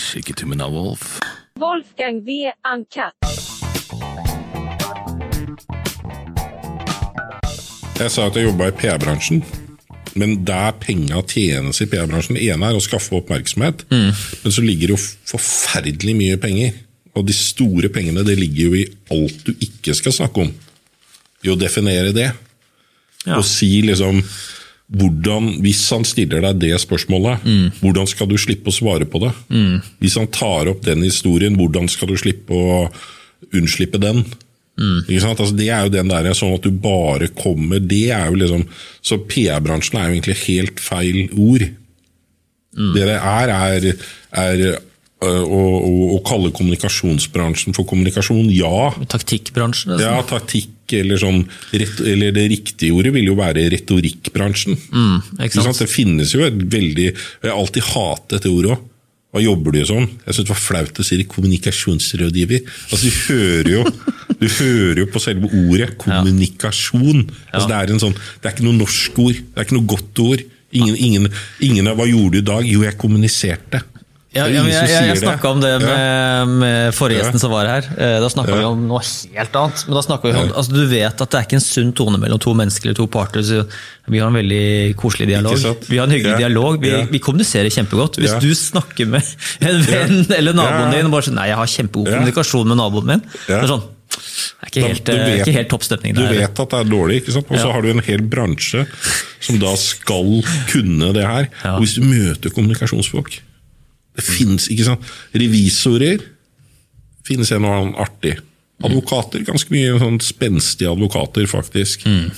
Skikk til min me Wolf. Wolfgang V. Uncut. Jeg sa at jeg jobba i PR-bransjen, men der penga tjenes i PR-bransjen Det ene er å skaffe oppmerksomhet, men så ligger det jo forferdelig mye penger. Og de store pengene det ligger jo i alt du ikke skal snakke om. I å definere det. Ja. Og si liksom hvordan, Hvis han stiller deg det spørsmålet, hvordan skal du slippe å svare på det? Hvis han tar opp den historien, hvordan skal du slippe å unnslippe den? Sant? Altså, det er jo den der sånn at du bare kommer Det er jo liksom Så PR-bransjen er jo egentlig helt feil ord. Det det er, er, er å, å, å kalle kommunikasjonsbransjen for kommunikasjon. Ja, Taktikkbransjen. ja, Liksom. taktikk eller sånn Eller det riktige ordet vil jo være retorikkbransjen. Mm? Det finnes jo et veldig Jeg har alltid hatet dette ordet òg. Hva jobber du som? Jeg syns det var flaut å si det. Kommunikasjonsrådgiver. Altså, du hører jo du hører jo på selve ordet kommunikasjon. Altså, det, er en sånn, det er ikke noe norsk ord. Det er ikke noe godt ord. Ingen, ingen, ingen av Hva gjorde du i dag? Jo, jeg kommuniserte. Ja, ja, jeg jeg, jeg snakka om det med, med forrige gjesten som var her. Eh, Da snakka vi om noe helt annet. Men da vi om, altså Du vet at det er ikke en sunn tone mellom to mennesker eller to parter. Så vi har en veldig koselig dialog. Vi har en hyggelig dialog. Vi, vi kommuniserer kjempegodt. Hvis du snakker med en venn eller naboen din og bare sier Nei, jeg har kjempegod kommunikasjon med naboen min. Det er sånn det er ikke helt, du eh, vet- ikke helt topp stemning Du vet at det er dårlig, ikke sant? og så Ja. har du en hel bransje som da skal kunne det her. Ja. Og hvis du møter kommunikasjonsfolk Det finnes, ikke sant? Revisorer finnes en og annen artig. Advokater, ganske mye sånn spenstige advokater, faktisk. Mm.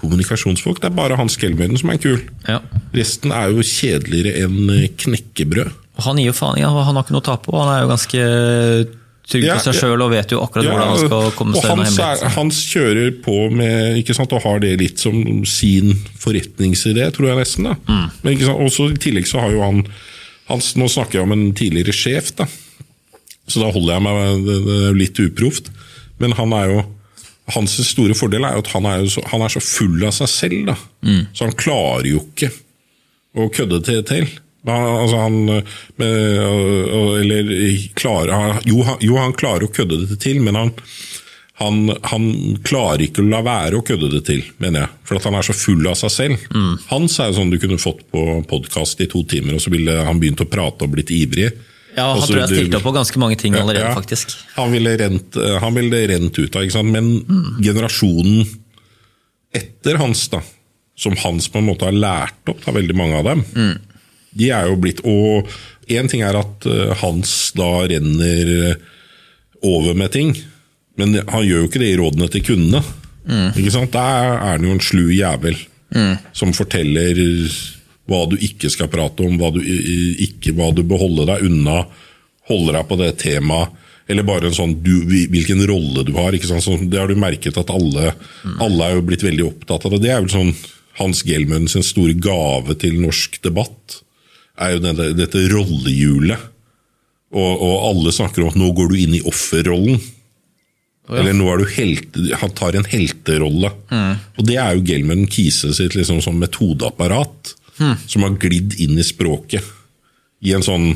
Kommunikasjonsfolk, det er bare Hans Kelmøyden som er kul. Ja. Resten er jo kjedeligere enn eh, knekkebrød. Han gir jo faen, ja, han har ikke noe å tape, han er jo ganske trygg på seg sjøl og vet jo akkurat Ja, hvordan han skal komme seg gjennom hemmeligheten. Hans kjører på med ikke sant, og har det litt som sin forretningsidé, tror jeg nesten. da. Mm. Men ikke sant, også I tillegg så har jo han hans, Nå snakker jeg om en tidligere sjef, da. så da holder jeg meg litt uproft. Men han er jo hans store fordel er jo at han er, jo så, han er så full av seg selv. da. Mm. Så han klarer jo ikke å kødde til. til. Han, altså han med, Eller klarer han, jo, han, jo, han klarer å kødde det til, men han, han, han klarer ikke å la være å kødde det til, mener jeg. For at han er så full av seg selv. Hans er jo sånn du kunne fått på podkast i to timer, og så ville han begynt å prate og blitt ivrig. Ja, han Også, tror jeg stilte opp på ganske mange ting allerede, ja. faktisk. Han ville rent, han ville rent ut av, ikke sant? men generasjonen etter hans, da, som Hans på en måte har lært opp, da, veldig mange av dem, de er jo blitt Og én ting er at eh, Hans da renner eh, over med ting, men han gjør jo ikke det i rådene til kundene. Ikke sant? Der er han jo en slu jævel som forteller hva du ikke skal prate om, hva du, ikke, hva du bør holde deg unna, holde deg på det temaet, eller bare en sånn du, hvilken rolle du har. Ikke sant? Så det har du merket at alle, alle er jo blitt veldig opptatt av det. Det er vel sånn Hans Gelmund sin store gave til norsk debatt, er jo dette, dette rollehjulet. Og, og alle snakker om at nå går du inn i offerrollen. Eller nå er du helte, han tar en helterolle. Og det er jo Gelman Kise sitt liksom sånn metodeapparat, som har glidd inn i språket. I en sånn,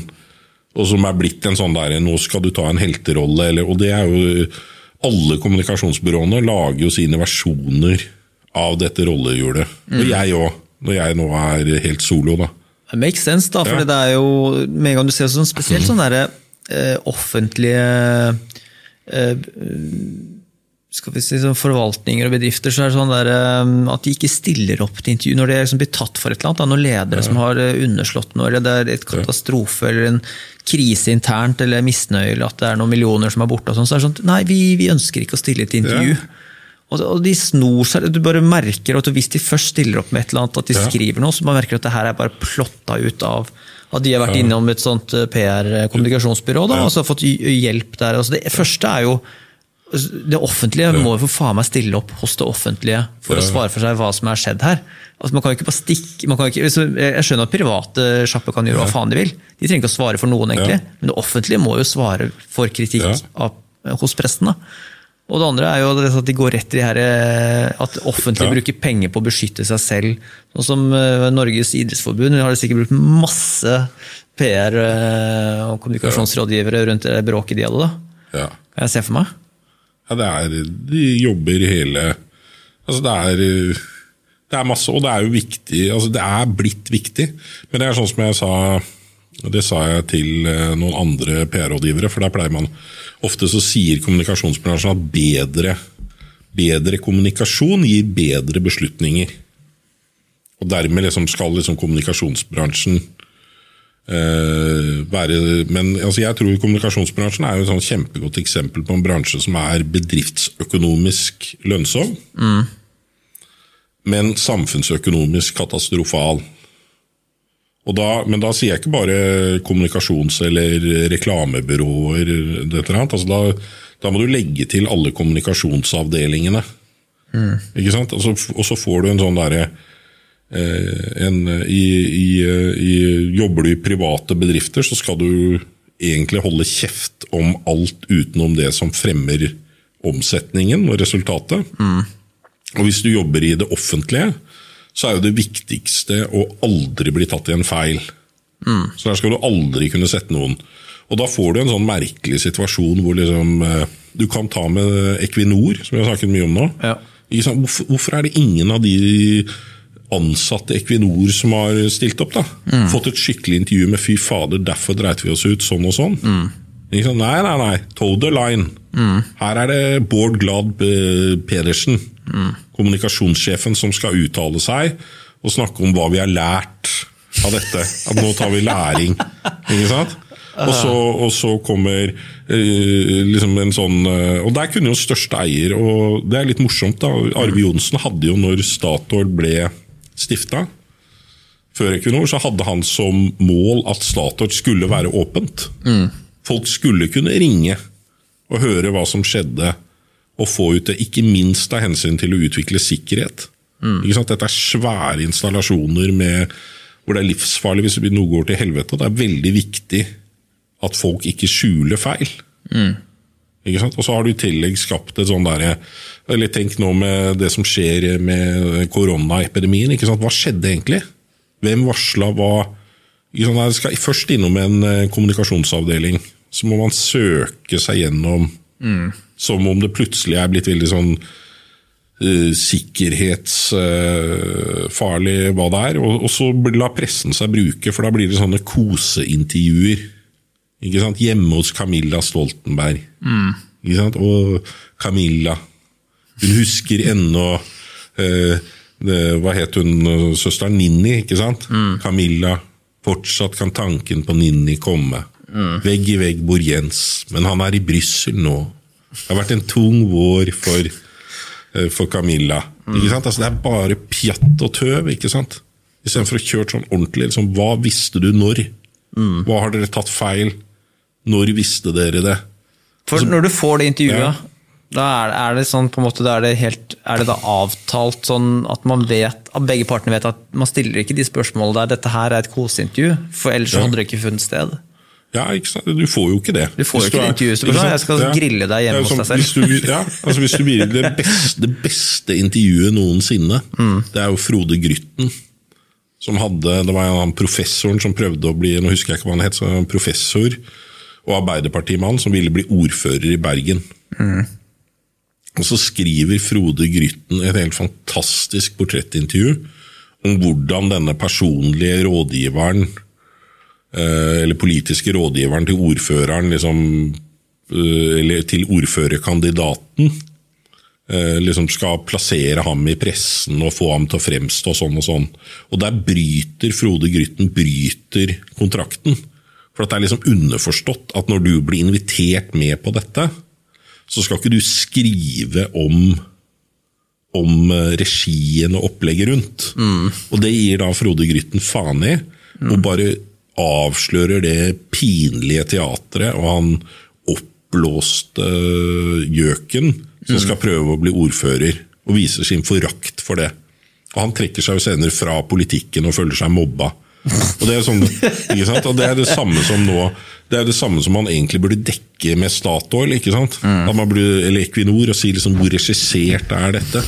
og som er blitt en sånn der Nå skal du ta en helterolle. Eller, og det er jo Alle kommunikasjonsbyråene lager jo sine versjoner av dette rollehjulet. Og jeg òg, når jeg nå er helt solo, da. Det makes sense, da, for Ja. det er jo Med en gang du ser sånn spesielt sånne der, eh, offentlige skal vi si, sånn forvaltninger og bedrifter, så er det sånn der, eh, at de ikke stiller opp til intervju når de liksom blir tatt for et eller annet. Da, noen ledere som har eh, underslått noe, eller det er et katastrofe eller en krise internt, eller misnøye, eller at det er noen millioner som er borte. og sånn, så er det sånn Nei, vi, vi ønsker ikke å stille til intervju. Ja. Og, og de snor seg, du bare merker at hvis de først stiller opp med et eller annet, at de Ja. skriver noe, så man merker at det her er bare plotta ut av at de har vært innom et sånt eh, PR-kommunikasjonsbyrå da, og så har fått hjelp der. Altså det første er jo det offentlige må jo for faen meg stille opp hos det offentlige for å svare for seg hva som er skjedd her. Altså Man kan jo ikke bare stikke man kan ikke, så Jeg skjønner at private sjapper kan gjøre hva faen de vil. De trenger ikke å svare for noen, egentlig. Ja. Men det offentlige må jo svare for kritikk Ja. av, hos presten. da. Og det andre er jo at de går rett i her, eh, at offentlig Ja. bruker penger på å beskytte seg selv. Sånn som eh, Norges idrettsforbund har sikkert brukt masse PR eh, og kommunikasjonsrådgivere rundt det bråket de hadde. da. Ja. Kan jeg se for meg? Ja, det er De jobber hele Altså, det er Det er masse, og det er jo viktig Altså, det er blitt viktig. Men det er sånn som jeg sa Det sa jeg til eh, noen andre PR-rådgivere, for der pleier man Ofte så sier kommunikasjonsbransjen at bedre, bedre kommunikasjon gir bedre beslutninger. Og dermed liksom skal liksom kommunikasjonsbransjen eh, være Men altså jeg tror kommunikasjonsbransjen er jo et sånn kjempegodt eksempel på en bransje som er bedriftsøkonomisk lønnsom, men samfunnsøkonomisk katastrofal. Da, men da sier jeg ikke bare kommunikasjons- eller reklamebyråer. Dette, altså da, da må du legge til alle kommunikasjonsavdelingene. Ikke sant? Altså, og så får du en sånn derre eh, en, i, i, i, Jobber du i private bedrifter, så skal du egentlig holde kjeft om alt utenom det som fremmer omsetningen og resultatet. Og hvis du jobber i det offentlige, så er jo det viktigste å aldri bli tatt i en feil. Så der skal du aldri kunne sette noen. Og da får du en sånn merkelig situasjon hvor liksom eh, Du kan ta med Equinor, som vi har snakket mye om nå. Ja. Hvorfor, er det ingen av de ansatte i Equinor som har stilt opp? da? Fått et skikkelig intervju med 'fy fader, derfor dreit vi oss ut sånn og sånn'. Sant? Nei, nei, nei. Toe the line. Her er det Bård Glad eh, Kommunikasjonssjefen, som skal uttale seg og snakke om hva vi har lært av dette. At nå tar vi læring. Ikke sant? Og så, og så kommer eh, liksom en sånn eh, Og der kunne jo største eier Og det er litt morsomt, da. Arve Johnsen hadde jo, når Statoil ble stifta før Equinor, så hadde han som mål at Statoil skulle være åpent. Folk skulle kunne ringe og høre hva som skjedde, og få ut det, ikke minst av hensyn til å utvikle sikkerhet. Ikke sant? Dette er svære installasjoner med, hvor det er livsfarlig hvis noe går til helvete. og Det er veldig viktig at folk ikke skjuler feil. Ikke sant? Og så har du i tillegg skapt et sånn derre Eller tenk nå med det som skjer med koronaepidemien. ikke? Hva skjedde egentlig? Hvem varsla hva? Ikke? Jeg skal først innom en eh, kommunikasjonsavdeling. Så må man søke seg gjennom som om det plutselig er blitt veldig sånn uh, sikkerhetsfarlig hva det er. Og, og så la pressen seg bruke, for da blir det sånne koseintervjuer. Ikke sant? Hjemme hos Camilla Stoltenberg. Ikke sant? Og Camilla Hun husker ennå uh, Hva het hun? Søsteren Ninni, ikke sant? Camilla. Fortsatt kan tanken på Ninni komme. Vegg i vegg bor Jens, men han er i Brussel nå. Det har vært en tung vår for, eh, for Camilla. Sant? Altså, det er bare pjatt og tøv. ikke sant? Istedenfor å kjøre sånn ordentlig. Liksom, hva visste du når? Hva har dere tatt feil? Når visste dere det? For når du får det intervjuet, Altså, Ja. da er, er det sånn på en måte, da er det, helt, er det da avtalt sånn at man vet, at begge partene vet at man stiller ikke de spørsmålene der dette her er et koseintervju, for ellers Ja. hadde det ikke funnet sted. Ja? Du får jo ikke det. Du får jo ikke det er- intervjuet, bare, jeg skal grille deg hjemme er hos deg selv. Hvis du, ja, altså hvis du vil det beste, det beste intervjuet noensinne, Mm. det er jo Frode Grytten. Som hadde, det var en professoren som prøvde å bli nå husker jeg ikke hva han het, så en professor og arbeiderpartimann som ville bli ordfører i Bergen. Mm. Og Så skriver Frode Grytten et helt fantastisk portrettintervju om hvordan denne personlige rådgiveren eller politiske rådgiveren til ordføreren, liksom, eh, eller til ordførerkandidaten, eh, liksom skal plassere ham i pressen og få ham til å fremstå sånn og sånn. Og der bryter Frode Grytten bryter kontrakten. For at det er liksom underforstått at når du blir invitert med på dette, så skal ikke du skrive om om eh, regien og opplegget rundt. Og det gir da Frode Grytten faen i, og bare avslører det pinlige teatret og han oppblåste gjøken som skal prøve å bli ordfører, og viser sin forakt for det. Og Han trekker seg jo senere fra politikken og føler seg mobba. Og det er, sånn? Og det er det samme som nå det er det samme som man egentlig burde dekke med Statoil. ikke sant? Burde, eller Equinor og si liksom hvor regissert er dette?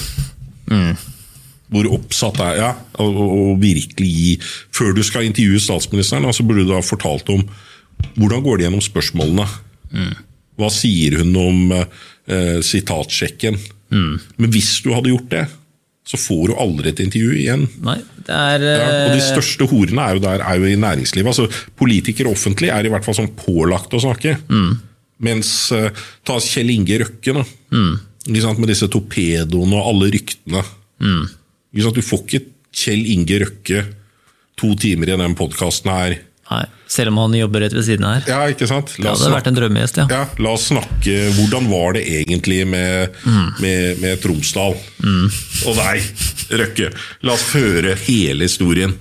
Hvor oppsatt er Ja, og, og, virkelig gi Før du skal intervjue statsministeren, så burde du ha fortalt om hvordan går det gjennom spørsmålene. Hva sier hun om eh, sitatsjekken? Men hvis du hadde gjort det, så får du aldri et intervju igjen. Nei, det er Ja, og de eh, største horene er jo der, er jo i næringslivet. altså Politikere offentlig er i hvert fall sånn pålagt å snakke. Mens eh, ta Kjell Inge Røkke, da. mm. med disse torpedoene og alle ryktene. Sant, du får ikke Kjell Inge Røkke to timer i den podkasten her. Nei, selv om han jobber rett ved siden her. Ja, ikke sant? Det La oss hadde vært en drømmegjest, ja. ja, la oss snakke Hvordan var det egentlig med, med, med Tromsdal? Og deg, Røkke. La oss høre hele historien.